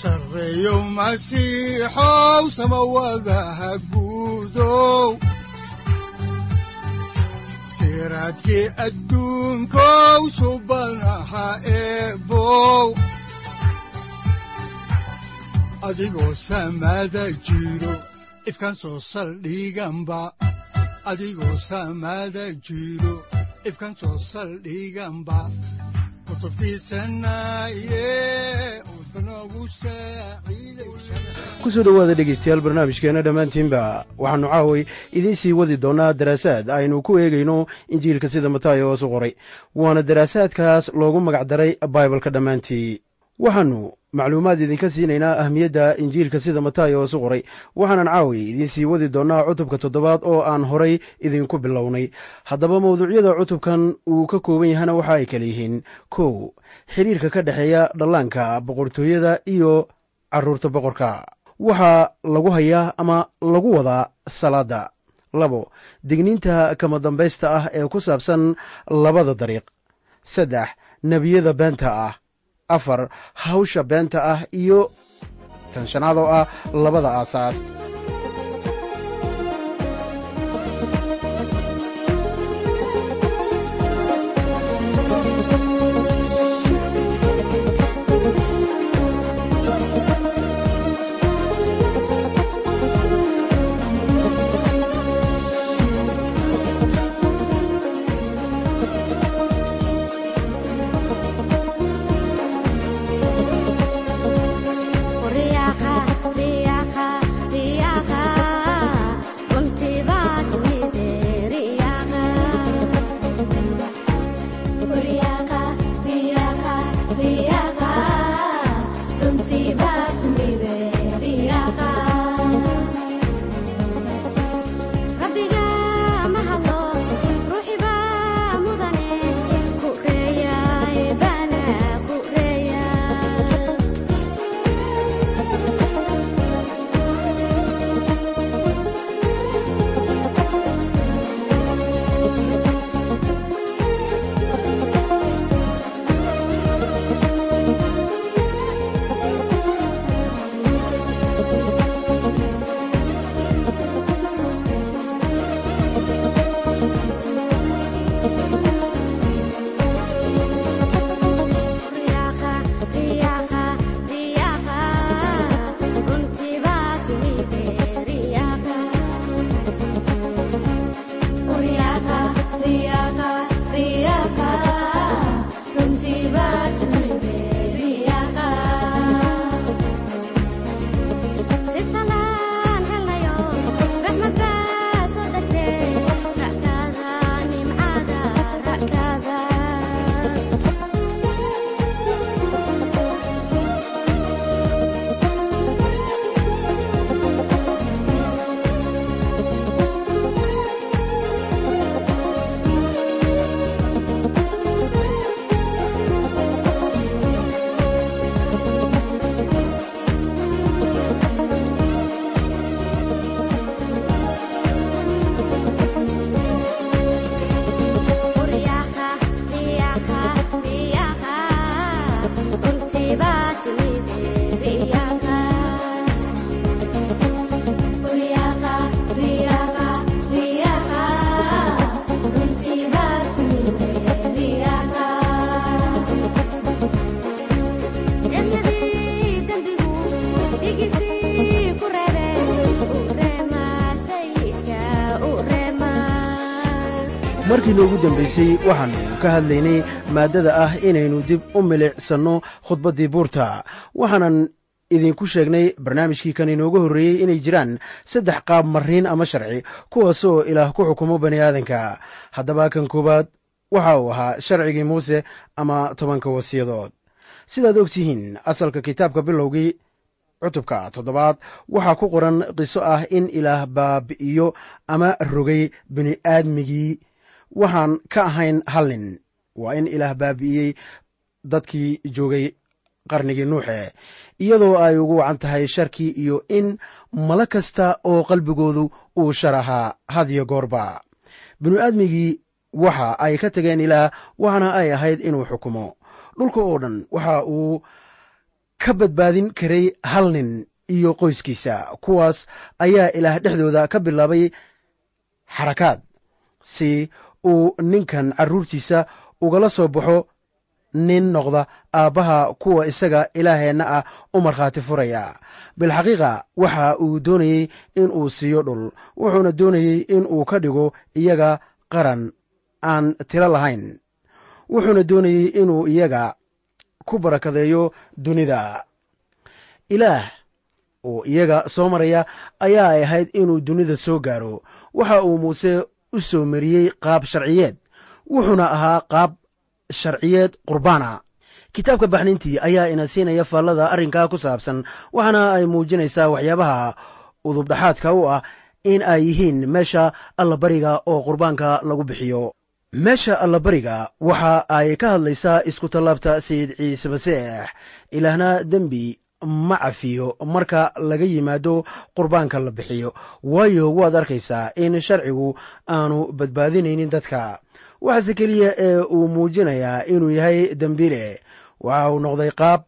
sareyow masiixow samawadaha guudow siraadkii subanaha eebow adigoo samaada jiro ifkaan soo saldhiganba saldhiganba ku soo dhowaada dhegaystayaal barnaamijkeenna dhammaantiinba waxaannu caaway idiin sii wadi doonnaa daraasaad aynu ku eegayno injiilka sida mataayo hoosu qoray. Waana daraasaadkaas loogu magacdaray baibalka dhammaantii. Waxaannu macluumaad idinka siinaynaa ahmiyadda injiilka sida mataayo hoosu qoray. Waxaanan caawi idiin sii wadi doonnaa cutubka toddobaad oo aan horay idinku bilownay. Haddaba mawduucyada cutubkan uu ka kooban yahana waxa ay kala yihiin kow xidhiirka ka dhexeeya dhallaanka boqortooyada iyo carruurta boqorka. Waxaa lagu hayaa ama lagu wadaa salaadda labo digniinta kama dambaysta ah ee ku saabsan labada dariiq. Saddex nebiyada beenta ah. Afar hawsha beenta ah iyo tan shanaad oo ah labada aasaas markii noogu dambaysay waxaannu ka hadlaynay maaddada ah inaynu dib u milicsanno khudbaddii buurta. Waxaanan idinku sheegnay barnaamijkii kan inooga horreeyey inay jiraan saddex qaab mariin ama sharci kuwaasoo ilaah ku xukumo bani aadanka. Haddaba kan koowaad waxa uu ahaa sharcigii muuse ama tobanka wasiyadood. Sidaad og tihiin asalka kitaabka bilowgii cutubka toddobaad waxaa ku qoran qiso ah in ilaah baabi'iyo ama rogay bini'aadmigii waxaan ka ahayn hal nin waa in ilaah baabi'iyey dadkii joogay qarnigii nuuxe iyadoo ay ugu wacan tahay sharkii iyo in malo kasta oo qalbigoodu uu shar ahaa hadiyo goorba bini'aadmigii waxa ay ka tageen ilaah waxaana ay ahayd inuu xukumo. Dhulka oo dhan waxa uu ka badbaadin karay hal nin iyo qoyskiisa. Kuwaas ayaa ilaah dhexdooda ka bilaabay xarakaad si uu ninkan carruurtiisa ugala soo baxo nin noqda aabbaha kuwa isaga ilaaheenna ah u markhaati furaya. Bilxaqiiqa waxa uu doonayey in uu siiyo dhul. Wuxuuna doonayey in uu ka dhigo iyaga qaran aan tiro lahayn. Wuxuuna doonayey inuu iyaga ku barakadeeyo dunida. Ilaah oo iyaga soo maraya ayaa ay ahayd inuu dunida soo gaaro. Waxa uu muuse u soo mariyey qaab sharciyeed wuxuuna ahaa qaab sharciyeed qurbaana kitaabka baxnintii ayaa ina siinaya faallada arrinkaa ku saabsan waxaana ay muujinaysaa waxyaabaha udubdhaxaadka u ah in ay yihiin meesha allabariga oo qurbaanka lagu bixiyo. Meesha allabariga waxa ay ka hadlaysaa isku tallaabta sayid ciise maseex ilaahna dembi ma cafiyo marka laga yimaado qurbaanka la bixiyo. Waayo waad arkaysaa in sharcigu aanu badbaadinaynin dadka. Waxaase keliya ee uu muujinayaa inuu yahay dembiile waxa uu noqday qaab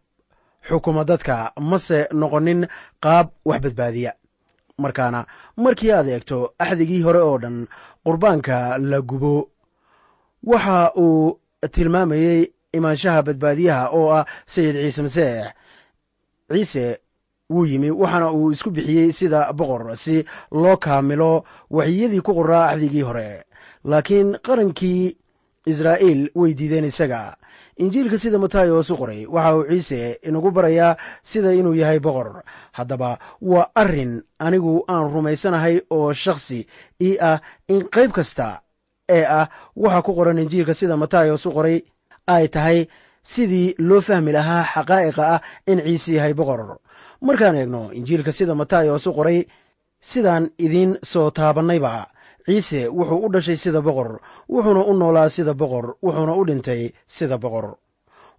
xukuma dadka mase noqonin qaab wax badbaadiya. Markaana markii aad eegto axdigii hore oo dhan qurbaanka la gubo. Waxa uu tilmaamayey imaanshaha badbaadiyaha oo ah sayid ciise maseex ciise wuu yimi waxaana uu isku bixiyey sida boqor si loo kaamilo waxyiyadii ku qoraa axdigii hore. Laakiin qarankii israa'iil way diideen isaga. Injiilka sida matayos u qoray waxa uu ciise inagu barayaa sida inuu yahay boqor. Haddaba waa arrin anigu aan rumaysanahay oo shakhsi ii ah in qayb kasta ee ah waxa ku qoran injiilka sida matayos u qoray ay tahay sidii loo fahmi lahaa xaqaa'iqa ah in ciise yahay boqor. Markaan eegno injiilka sida matayos u qoray sidaan idiin soo taabannayba. Ciise wuxuu u dhashay sida boqor wuxuuna u noolaa sida boqor wuxuuna u dhintay sida boqor.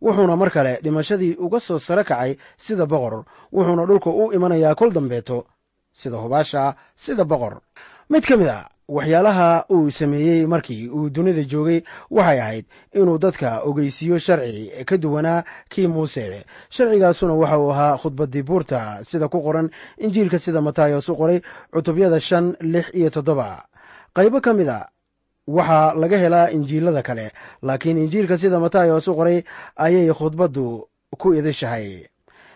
Wuxuuna mar kale dhimashadii uga soo sare kacay sida boqor wuxuuna dhulka u imanayaa kol dambeeto sida hubaasha sida boqor. Mid ka mid a waxyaalaha uu sameeyey markii uu dunida joogay waxay ahayd inuu dadka ogeysiiyo sharci ka duwanaa kii muuse. Sharcigaasuna waxa uu ahaa khudbaddii buurta sida ku qoran injiilka sida matayos u qoray cutubyada shan lix iyo toddoba. Qaybo ka mid a waxaa laga helaa injiilada kale laakiin injiilka sida matayos u qoray ayay khudbaddu ku idishahay.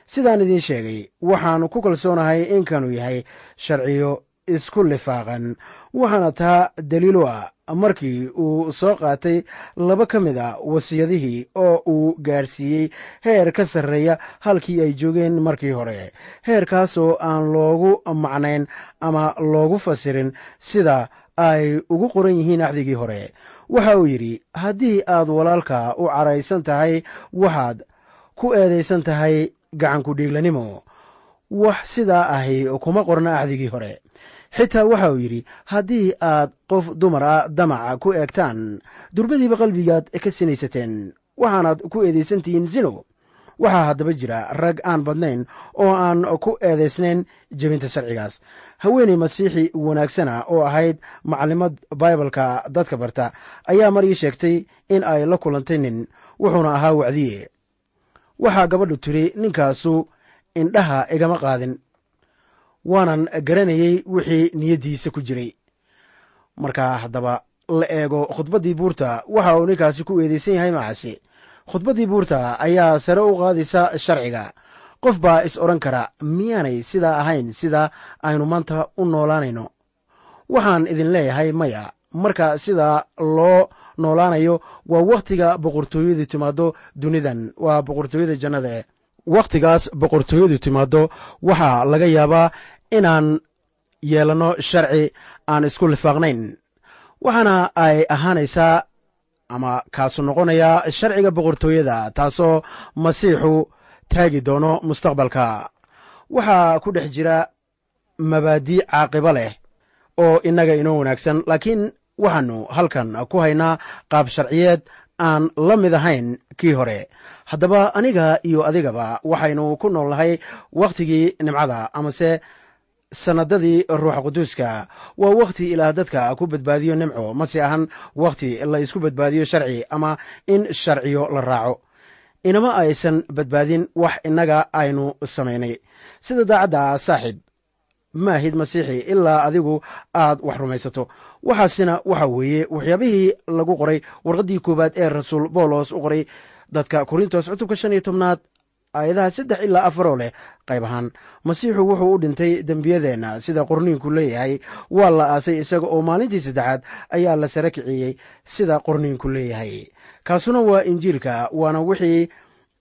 Sidaan idiin sheegay waxaan ku kalsoonahay inkanuu yahay sharciyo isku lifaaqan waxaana taa daliilo ah markii uu soo qaatay laba ka mid a wasiyadihii oo uu gaarsiiyey heer ka sarreeya halkii ay joogeen markii hore. Heerkaasoo aan loogu macnayn ama loogu fasirin sida ay ugu qoran yihiin axdigii hore. Waxa uu yidhi haddii aad walaalka u caraysan tahay waxaad ku eedaysan tahay gacanku dhiiglanimo wax sidaa ahi kuma qorna axdigii hore xitaa waxa uu yidhi haddii aad qof dumar ah damaca ku eegtaan durbadiiba qalbigaad ka sinaysateen waxaanaad ku eedaysantihiin zino. Waxaa haddaba jira rag aan badnayn oo aan ku eedaysnayn jebinta sharcigaas. Haweeney masiixi wanaagsana oo ahayd maclimad baibalka dadka barta ayaa mar ii sheegtay in ay la kulantay nin wuxuuna ahaa wacdiye. Waxaa gabadhu tiri ninkaasu indhaha igama qaadin waanan garanayey wixii niyaddiisa ku jiray. Markaa haddaba la eego khudbaddii buurta waxa uu ninkaasi ku eedeysan yahay macasi khudbaddii buurta ayaa sare u qaadaysa sharciga. Qof baa is odhan kara miyaanay sidaa ahayn sida aynu maanta u noolaanayno? Waxaan idin leeyahay maya marka sidaa loo noolaanayo waa wakhtiga boqortooyadu timaaddo dunidan waa boqortooyada jannada. Wakhtigaas boqortooyadu timaaddo waxaa laga yaabaa inaan yeelanno sharci aan isku lifaaqnayn. Waxaana ay ahaanaysaa ama kaasu noqonayaa sharciga boqortooyada taasoo masiixu taagi doono mustaqbalka. Waxaa ku dhex jira mabaadii caaqibo leh oo innaga inoo wanaagsan laakiin waxaannu halkan ku haynaa qaab sharciyeed aan la mid ahayn kii hore. Haddaba aniga iyo adigaba waxaynu ku nool nahay wakhtigii nimcada amase sannadadii ruuxa quduuska. Waa wakhti ilaah dadka ku badbaadiyo nimco mase ahan wakhti la isku badbaadiyo sharci ama in sharciyo la raaco. Inama aysan badbaadin wax innaga aynu samaynay. Sida daacadda saaxiib maahid masiixi ilaa adigu aad wax rumaysato. Waxaasina waxa weeye waxyaabihii lagu qoray warqaddii koowaad ee rasuul boolos u qoray dadka korintos cutubka shan iyo tobnaad aayadaha saddex ilaa afaroo leh qayb ahaan. Masiixu wuxuu u dhintay dembiyadeenna sida qorniinku leeyahay. Waa la aasay isaga oo maalintii saddexaad ayaa la sara kiciyey sida qorniinku leeyahay. Kaasuna waa injiilka waana wixii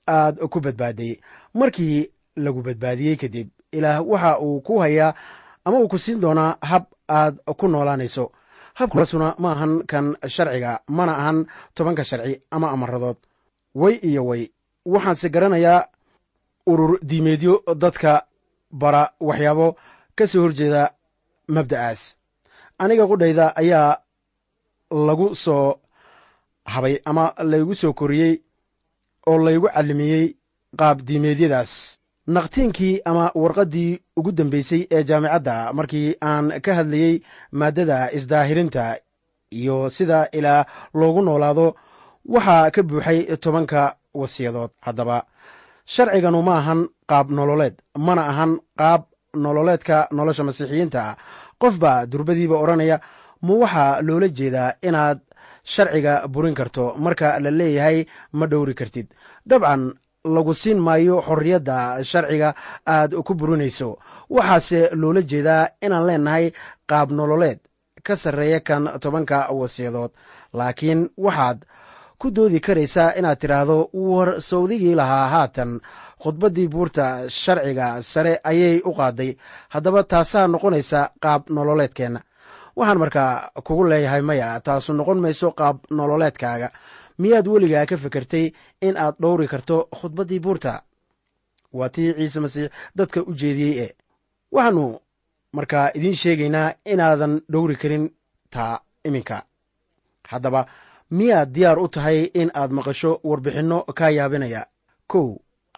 aad ku badbaaday. Markii lagu badbaadiyey kadib ilaah waxa uu ku hayaa ama uu ku siin doonaa hab aad ku noolaanayso. Habkaasuna ma ahan kan sharciga mana ahan tobanka sharci ama amaradood way iyo way. Waxaanse garanayaa urur diimeedyo dadka bara waxyaabo ka soo horjeeda mabda'aas. Aniga qudhayda ayaa lagu soo habay ama laygu soo koriyey oo laygu callimiyey qaab diimeedyadaas. Naqtiinkii ama warqaddii ugu dambaysay ee jaamicadda markii aan ka hadlayey maaddada isdaahirinta iyo sida ilaa loogu noolaado waxaa ka buuxay tobanka wasiyadood. Haddaba sharciganu ma ahan qaab nololeed mana ahan qaab nololeedka nolosha masiixiyiinta. Qof baa durbadiiba odhanaya ma waxaa loola jeedaa inaad sharciga burin karto? Marka la leeyahay ma dhowri kartid. Dabcan lagu siin maayo xorriyadda sharciga aad ku burinayso. Waxaase loola jeedaa inaan leennahay qaab nololeed ka sarreeya kan tobanka wasiyadood laakiin waxaad ku doodi karaysaa inaad tidhaahdo war sawdigii lahaa haatan. Khudbaddii buurta sharciga sare ayay u qaaday. Haddaba taasaa noqonaysa qaab nololeedkeenna waxaan markaa kugu leeyahay maya taasu noqon mayso qaab nololeedkaaga. Miyaad weligaa ka fekertay in aad dhowri karto khudbaddii buurta? Waa tii ciise masiix dadka u jeediyey e waxaannu markaa idiin sheegaynaa inaadan dhowri karin taa iminka. Haddaba miyaad diyaar u tahay in aad maqasho warbixinno kaa yaabinaya. Kow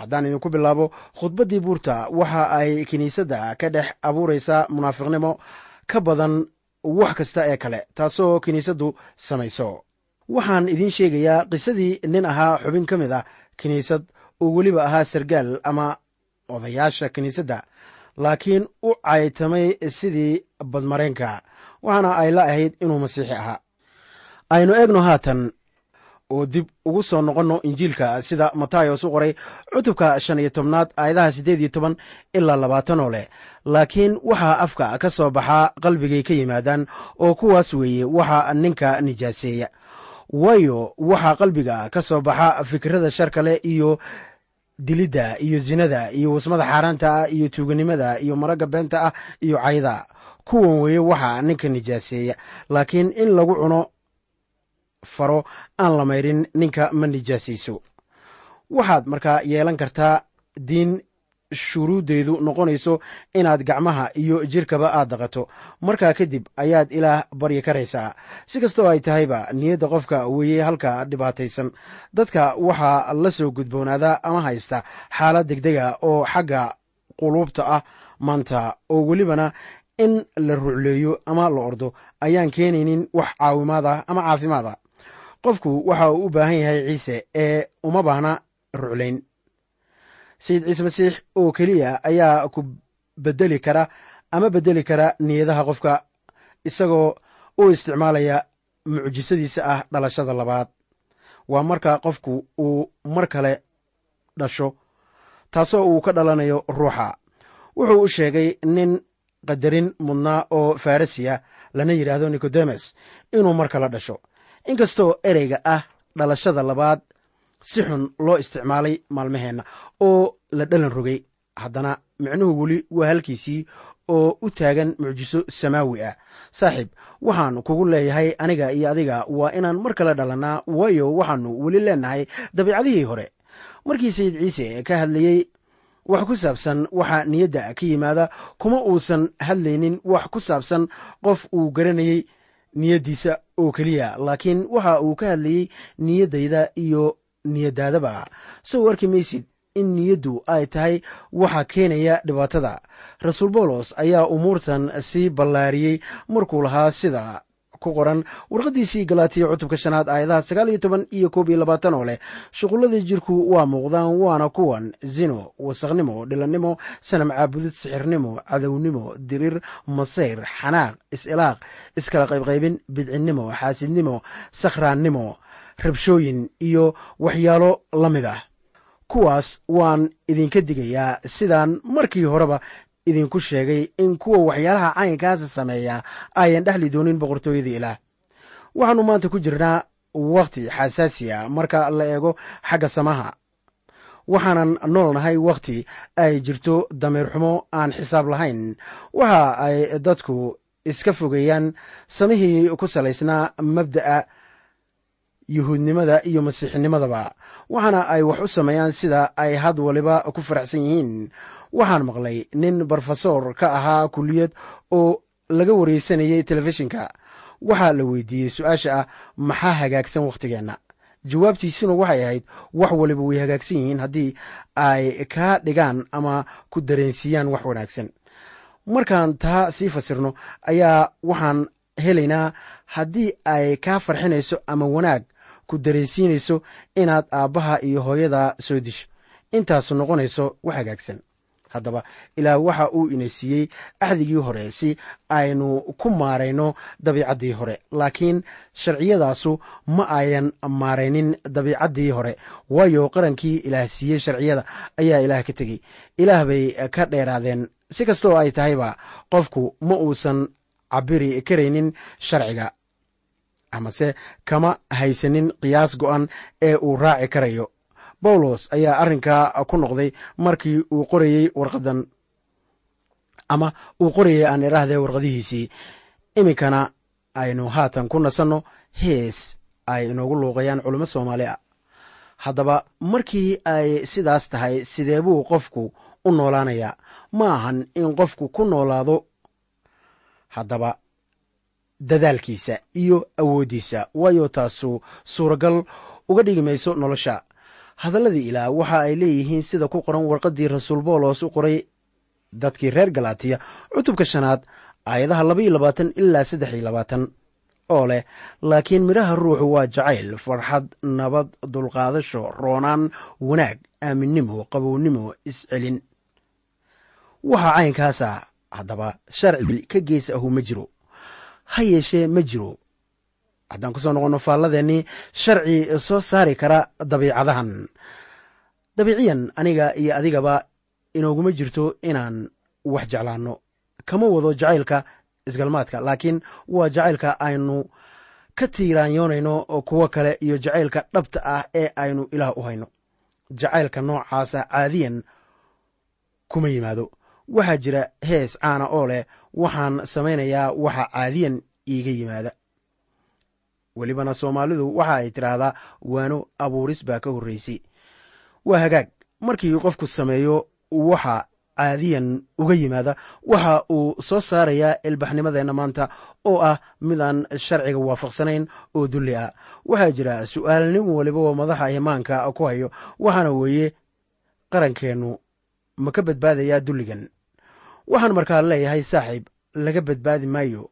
haddaan idinku bilaabo khudbaddii buurta waxa ay kiniisadda ka dhex abuuraysaa munaafiqnimo ka badan wax kasta ee kale taasoo kiniisaddu samayso. Waxaan idiin sheegayaa qisadii nin ahaa xubin ka mid ah kiniisad oo weliba ahaa sargaal ama odayaasha kiniisadda laakiin u caytamay sidii badmareenka waxaana ay la ahayd inuu masiixi ahaa aynu eegno haatan. Oo dib ugu soo noqonno injiilka sida matayos u qoray cutubka shan iyo tobnaad aayadaha siddeed iyo toban ilaa labaatan oo leh. Laakiin waxaa afka ka soo baxaa qalbigay ka yimaadaan oo kuwaas weeye waxaa ninka nijaaseeya. Waayo waxaa qalbiga ka soo baxa fikrada sharka leh iyo dilidda iyo zinada iyo wasmada xaaraanta ah iyo tuuganimada iyo maragga beenta ah iyo cayda kuwan weeye waxaa ninka nijaaseeya. Laakiin in lagu cuno faro aan la mayrin ninka ma nijaasayso waxaad markaa yeelan kartaa diin shuruuddeedu noqonayso inaad gacmaha iyo jirkaba aad daqato markaa kadib ayaad ilaah baryi karaysaa si kastoo ay tahayba niyadda qofka weeye halka dhibaataysan. Dadka waxaa la soo gudboonaadaa ama haysta xaalad degdega oo xagga quluubta ah. Maanta oo welibana in la rucleeyo ama la ordo ayaan keenaynin wax caawimaad ah ama caafimaad ah qofku waxa uu u baahan yahay ciise ee uma baahna ruclayn sayid ciise masiix oo keliya ayaa ku bedeli kara ama bedeli kara niyadaha qofka isagoo u isticmaalaya mucjisadiisa ah dhalashada labaad. Waa marka qofku uu mar kale dhasho taasoo uu ka dhalanayo ruuxa. Wuxuu u sheegay nin qadarin mudnaa oo farisiya lana yidhaahdo nikodemes inuu mar kale dhasho inkastoo ereyga ah dhalashada labaad si xun loo isticmaalay maalmaheenna oo la dhalan rogay. Haddana micnuhu weli waa halkiisii oo u taagan mucjiso samaawi ah. Saaxiib waxaan kugu leeyahay aniga iyo adiga waa inaan mar kale dhalannaa waayo waxaannu weli leennahay dabiicadihii hore. Markii sayid ciise ka hadlayey wax ku saabsan waxa niyadda ka yimaada kuma uusan hadlaynin wax ku saabsan qof uu garanayey niyaddiisa oo keliya laakiin waxa uu ka hadlayey niyaddayda iyo niyaddaadaba. Sow arki maysid in niyaddu ay tahay waxa keenaya dhibaatada. Rasuul bawlos ayaa umuurtan sii ballaariyey markuu lahaa sida ku qoran warqaddiisii galaatiya cutubka shanaad aayadaha sagaal iyo toban iyo koob iyo labaatan oo leh. Shuqulladii jirku waa muuqdaan waana kuwan zino wasakhnimo dhilannimo sanam caabudid sixirnimo cadownimo dirir masayr xanaaq is-ilaaq iskala qaybqaybin bidcinnimo xaasidnimo sakhraannimo rabshooyin iyo waxyaalo la mid ah. Kuwaas waan idinka digayaa sidaan markii horeba idinku sheegay in kuwa waxyaalaha caynkaasa sameeya ayan dhexli doonin boqortooyada ilaah waxaannu maanta ku jirnaa wakhti xasaasiya marka la eego xagga samaha. Waxaanan noolnahay wakhti ay jirto dameer xumo aan xisaab lahayn. Waxa ay dadku iska fogeeyaan samihii ku salaysnaa mabda'a yuhuudnimada iyo masiixinimadaba waxaana ay wax u sameeyaan sida ay had waliba ku faraxsan yihiin waxaan maqlay nin brofesor ka ahaa kuliyad oo laga wareysanayey telefishinka. Waxaa la weydiiyey su'aasha ah maxaa hagaagsan wakhtigeenna jawaabtiisuna waxay ahayd wax waliba way hagaagsan yihiin haddii ay kaa dhigaan ama ku dareensiiyaan wax wanaagsan. Markaan taa sii fasirno ayaa waxaan helaynaa haddii ay kaa farxinayso ama wanaag ku dareensiinayso inaad aabbaha iyo hooyada soo disho intaasu noqonayso wax hagaagsan haddaba ilaah waxa uu ina siiyey axdigii hore si aynu ku maarayno dabiicaddii hore. Laakiin sharciyadaasu ma ayan maaraynin dabiicaddii hore. Waayo qarankii ilaah siiyey sharciyada ayaa ilaah ka tegey. Ilaah bay ka dheeraadeen. Si kastoo ay tahayba qofku ma uusan cabiri karaynin sharciga amase kama haysanin qiyaas go'an ee uu raaci karayo bawlos ayaa arrinkaa ku noqday markii uu qorayey warqadan ama uu qorayey aan idhaahdee warqadihiisii. Iminkana aynu haatan ku nasanno hees ay inoogu luuqayaan culimo soomaali a haddaba markii ay sidaas tahay sidee buu qofku u noolaanayaa? Ma ahan in qofku ku noolaado. Haddaba dadaalkiisa iyo awooddiisa waayo taasu suuragal uga dhigi mayso nolosha hadalladii ilaah waxa ay leeyihiin sida ku qoran warqaddii rasuul boolos u qoray dadkii reer galaatiya cutubka shanaad aayadaha labaiyo labaatan ilaa saddex iyo labaatan oo leh laakiin midhaha ruuxu waa jacayl farxad nabad dulqaadasho roonaan wanaag aaminnimo qabownimo iscelin. Waxaa caynkaasa haddaba sharci ka gees ahu ma jiro. Ha yeeshee ma jiro haddaan ku soo noqonno faalladeennii sharci soo saari kara dabiicadahan. Dabiiciyan aniga iyo adigaba inooguma jirto inaan wax jeclaanno. Kama wado jacaylka isgalmaadka laakiin waa jacaylka aynu ka tiiraanyoonayno kuwo kale iyo jacaylka dhabta ah ee aynu ilaah u hayno. Jacaylka noocaasa caadiyan kuma yimaado. Waxaa jira hees caana oo leh waxaan samaynayaa waxa caadiyan iiga yimaada welibana soomaalidu waxa ay tidhaahdaa waano abuuris baa ka horraysay waa hagaag. Markii qofku sameeyo waxa caadiyan uga yimaada waxa uu soo saarayaa ilbaxnimadeenna maanta oo ah midaan sharciga waafaqsanayn oo dulli ah. Waxaa jira su'aal nin waliba oo madaxa imaanka ku hayo waxaana weeye qarankeennu ma ka badbaadayaa dulligan. Waxaan markaa leeyahay saaxiib laga badbaadi maayo.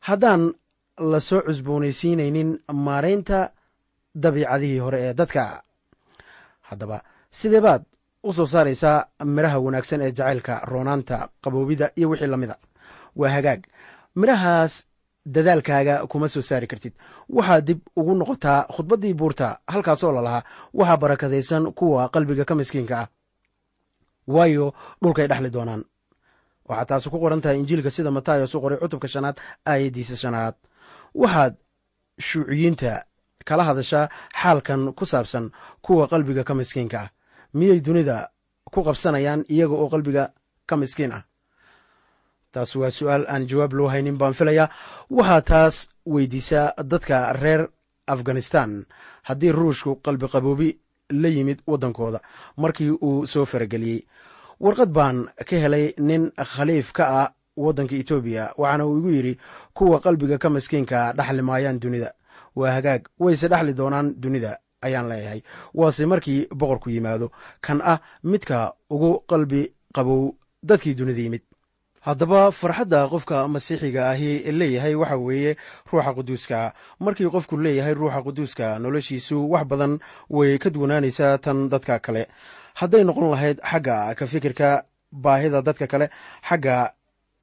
Haddaan la soo cusboonaysiinaynin maaraynta dabiicadihii hore ee dadka. Haddaba sidee baad u soo saaraysaa midhaha wanaagsan ee jacaylka roonaanta qaboobida iyo wixii la mida waa hagaag. Midhahaas dadaalkaaga kuma soo saari kartid. Waxaad dib ugu noqotaa khudbaddii buurta halkaasoo lalahaa waxaa barakadaysan kuwa qalbiga ka miskiinka ah. Waayo dhulkay dhexli doonaan. Waxaa taasi ku qoran tahay injiilka sida matayos u qoray cutubka shanaad aayaddiisa shanaad waxaad shuuciyiinta kala hadashaa xaalkan ku saabsan kuwa qalbiga ka miskiinka ah. Miyay dunida ku qabsanayaan iyaga oo qalbiga ka miskiin ah? Taas waa su'aal aan jawaab loo haynin baan filayaa. Waxaa taas weydiisaa dadka reer afghanistan haddii ruushku qalbi qaboobi la yimid waddankooda. Markii uu soo farageliyey warqad baan ka helay nin khaliif ka ah waddanka etoobiya waxaana uu igu yidhi kuwa qalbiga ka maskiinka dhaxli maayaan dunida. Waa hagaag wayse dhexli doonaan dunida ayaan leeyahay. Waase markii boqorku yimaado kan ah midka ugu qalbi qabow dadkii dunida yimid. Haddaba farxadda qofka masiixiga ahi leeyahay waxa weeye ruuxa quduuska. Markii qofku leeyahay ruuxa quduuska noloshiisu wax badan way ka duwanaanaysaa tan dadka kale. Hadday noqon lahayd xagga ka fikirka baahida dadka kale xagga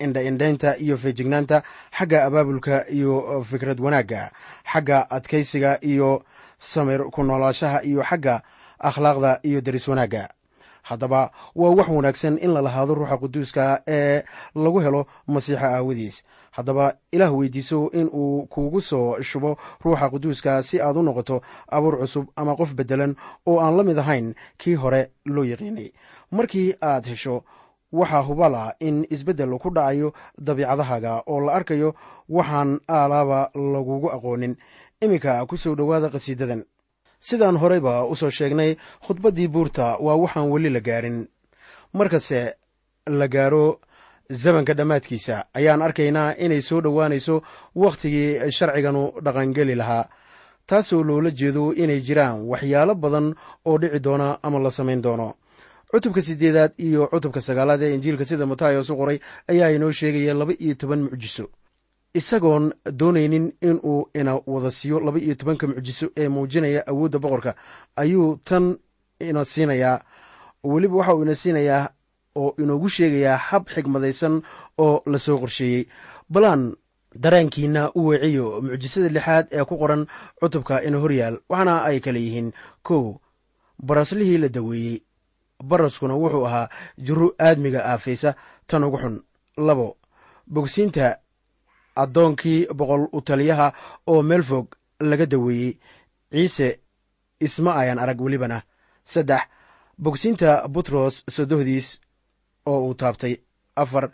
indha-indhaynta iyo feejignaanta xagga abaabulka iyo fikrad wanaagga xagga adkaysiga iyo samir ku noolaashaha iyo xagga akhlaaqda iyo deris wanaagga haddaba waa wax wanaagsan in la lahaado ruuxa quduuska ee lagu helo masiixa aawadiis. Haddaba ilaah weydiiso in uu kuugu soo shubo ruuxa quduuska si aad u noqoto abuur cusub ama qof beddelan oo aan la mid ahayn kii hore loo yaqiinay markii aad hesho waxaa hubal ah in isbeddel ku dhacayo dabiicadahaaga oo la arkayo waxaan aalaaba lagugu aqoonin. Iminka ku soo dhowaada qhasiidadan sidaan horeyba u soo sheegnay khudbaddii buurta waa waxaan weli la gaarin. Markase la gaaro zamanka dhammaadkiisa ayaan arkaynaa inay soo dhowaanayso wakhtigii sharciganu dhaqangeli lahaa. Taasoo loola jeedo inay jiraan waxyaalo badan oo dhici doona ama la samayn doono cutubka siddeedaad iyo cutubka sagaalaad ee injiilka sida matayos u qoray ayaa inoo sheegaya laba iyo toban mucjiso. Isagoon doonaynin inuu ina wada siiyo laba iyo tobanka mucjiso ee muujinaya awoodda boqorka. Ayuu tan ina siinayaa. Weliba waxa uu ina siinayaa oo inoogu sheegayaa hab xigmadaysan oo la soo qorsheeyey. Balaan dareenkiina u weeciyo mucjisada lixaad ee ku qoran cutubka ina horyaal waxaana ay kale yihiin kow baraslihii la daweeyey baraskuna wuxuu ahaa jiro aadmiga aafaysa tan ugu xun. Labo bogsiinta addoonkii boqol u taliyaha oo meel fog laga daweeyey. Ciise isma ayan arag welibana. Saddex bogsiinta butros sodohdiis oo uu taabtay. Afar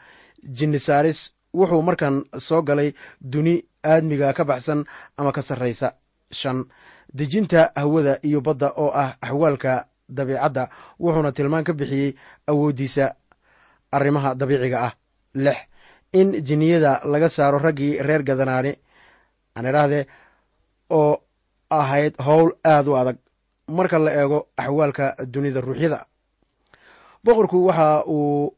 jinisaaris wuxuu markan soo galay duni aadmiga ka baxsan ama ka sarraysa. Shan dejinta hawada iyo badda oo ah axwaalka dabiicadda wuxuuna tilmaan ka bixiyey awooddiisa arrimaha dabiiciga ah. Lix in jinniyada laga saaro raggii reer gadanaani aan idhaahdee oo ahayd howl aad u adag. Marka la eego axwaalka dunida ruuxyada boqorku waxa uu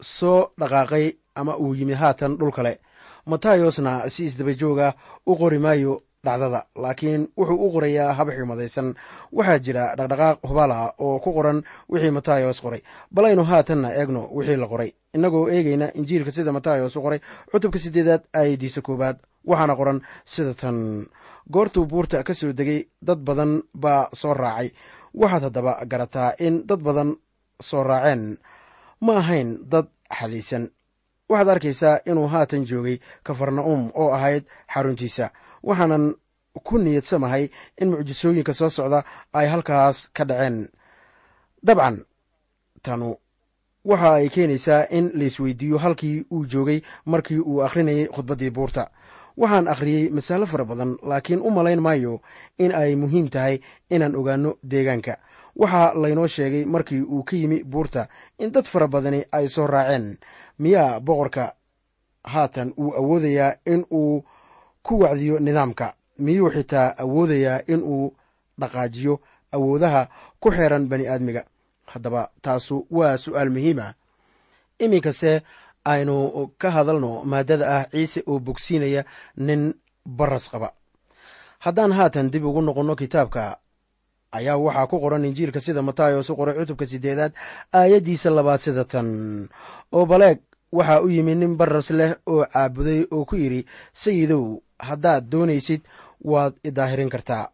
soo dhaqaaqay ama uu yimid haatan dhul kale. Matayosna si isdabajooga u qori maayo dhacdada laakiin wuxuu u qorayaa hab xigmadaysan waxaa jira dhaqdhaqaaq hubala oo ku qoran wixii matayos qoray. Bal aynu haatanna eegno wixii la qoray. Innagoo eegayna injiilka sida matayos u qoray cutubka siddeedaad aayadiisa koowaad. Waxaana qoran sida tan. Goortuu buurta ka soo degay dad badan baa soo raacay. Waxaad haddaba garataa in dad badan soo raaceen. Ma ahayn dad xadiisan. Waxaad arkaysaa inuu haatan joogay kafarna'um oo ahayd xaruntiisa waxaanan ku niyadsamahay in mucjisooyinka soo socda ay halkaas ka dhaceen. Dabcan tanu waxa ay keenaysaa in laisweydiiyo halkii uu joogay markii uu akhrinayay khudbaddii buurta. Waxaan akhriyey masalo fara badan laakiin u malayn maayo in ay muhiim tahay inaan ogaanno deegaanka. Waxaa laynoo sheegay markii uu ka yimi buurta in dad fara badani ay soo raaceen. Miyaa boqorka haatan uu awoodayaa in uu ku wacdiyo nidaamka. Miyuu xitaa awoodayaa in uu dhaqaajiyo awoodaha ku xeeran bani aadmiga? Haddaba taasu waa su'aal muhiima iminkase aynu ka hadalno maaddada ah ciise oo bogsiinaya nin baras qaba. Haddaan haatan dib ugu noqonno kitaabka ayaa waxaa ku qoran injiilka sida matayos u qoray cutubka siddeedaad aayaddiisa labaad sida tan. Oo baleeg waxaa u yimi nin baras leh oo caabuday oo ku yidhi sayidow haddaad doonaysid waad idaahirin kartaa.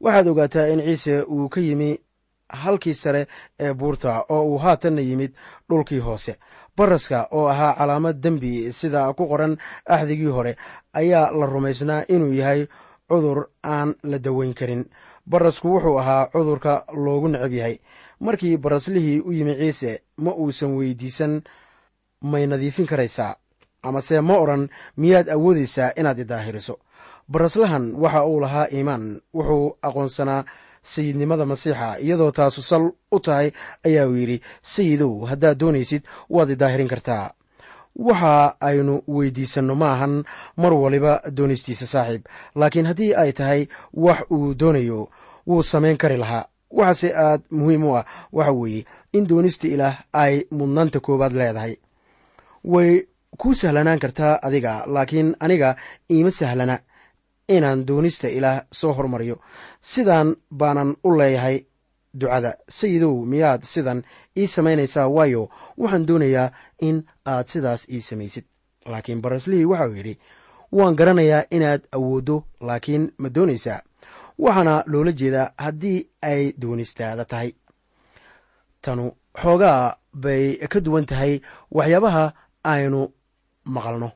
Waxaad ogaataa in ciise uu ka yimi halkii sare ee buurta oo uu haatanna yimid dhulkii hoose. Baraska oo ahaa calaamad dembi sida ku qoran axdigii hore ayaa la rumaysnaa inuu yahay cudur aan la daweyn karin. Barasku wuxuu ahaa cudurka loogu necab yahay. Markii baraslihii u yimi ciise ma uusan weydiisan may nadiifin karaysaa amase ma odhan miyaad awoodaysaa inaad idaahiriso baraslahan waxa uu lahaa iimaan wuxuu aqoonsanaa sayidnimada masiixa iyadoo taasu sal u tahay ayaa uu yidhi sayidow haddaad doonaysid waad idaahirin kartaa. Waxa aynu weydiisanno ma ahan mar waliba doonistiisa saaxiib laakiin haddii ay tahay wax uu doonayo wuu samayn kari lahaa. Waxaase aad muhiim u ah waxa weeye in doonista ilaah ay mudnaanta koowaad leedahay. Way kuu sahlanaan kartaa adiga laakiin aniga iima sahlana inaan doonista ilaah soo hormariyo. Sidaan baanan u leeyahay ducada. Sayidow miyaad sidan ii samaynaysaa? Waayo waxaan doonayaa in aad sidaas ii samaysid. Laakiin baraslihii waxauu yidhi waan garanayaa inaad awooddo laakiin ma doonaysaa? Waxaana loola jeedaa haddii ay doonistaada tahay. Tanu xoogaa bay ka duwan tahay waxyaabaha aynu maqalno.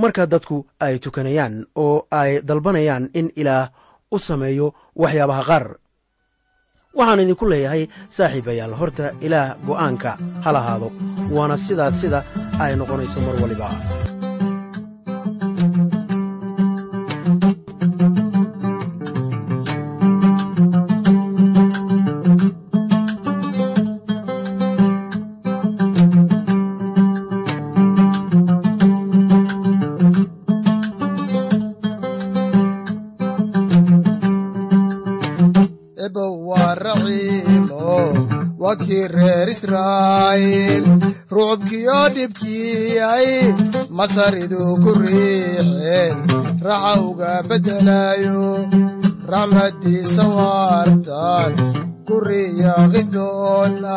Marka dadku ay tukanayaan oo ay dalbanayaan in ilaah u sameeyo waxyaabaha qaar waxaan idinku leeyahay saaxiibayaal horta ilaah go'aanka ha lahaado waana sidaas sida ay noqonayso mar waliba masaridu ku riixeen raxa uga beddelayo raxmaddiisa waartan ku riyaaqi doona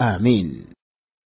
aamiin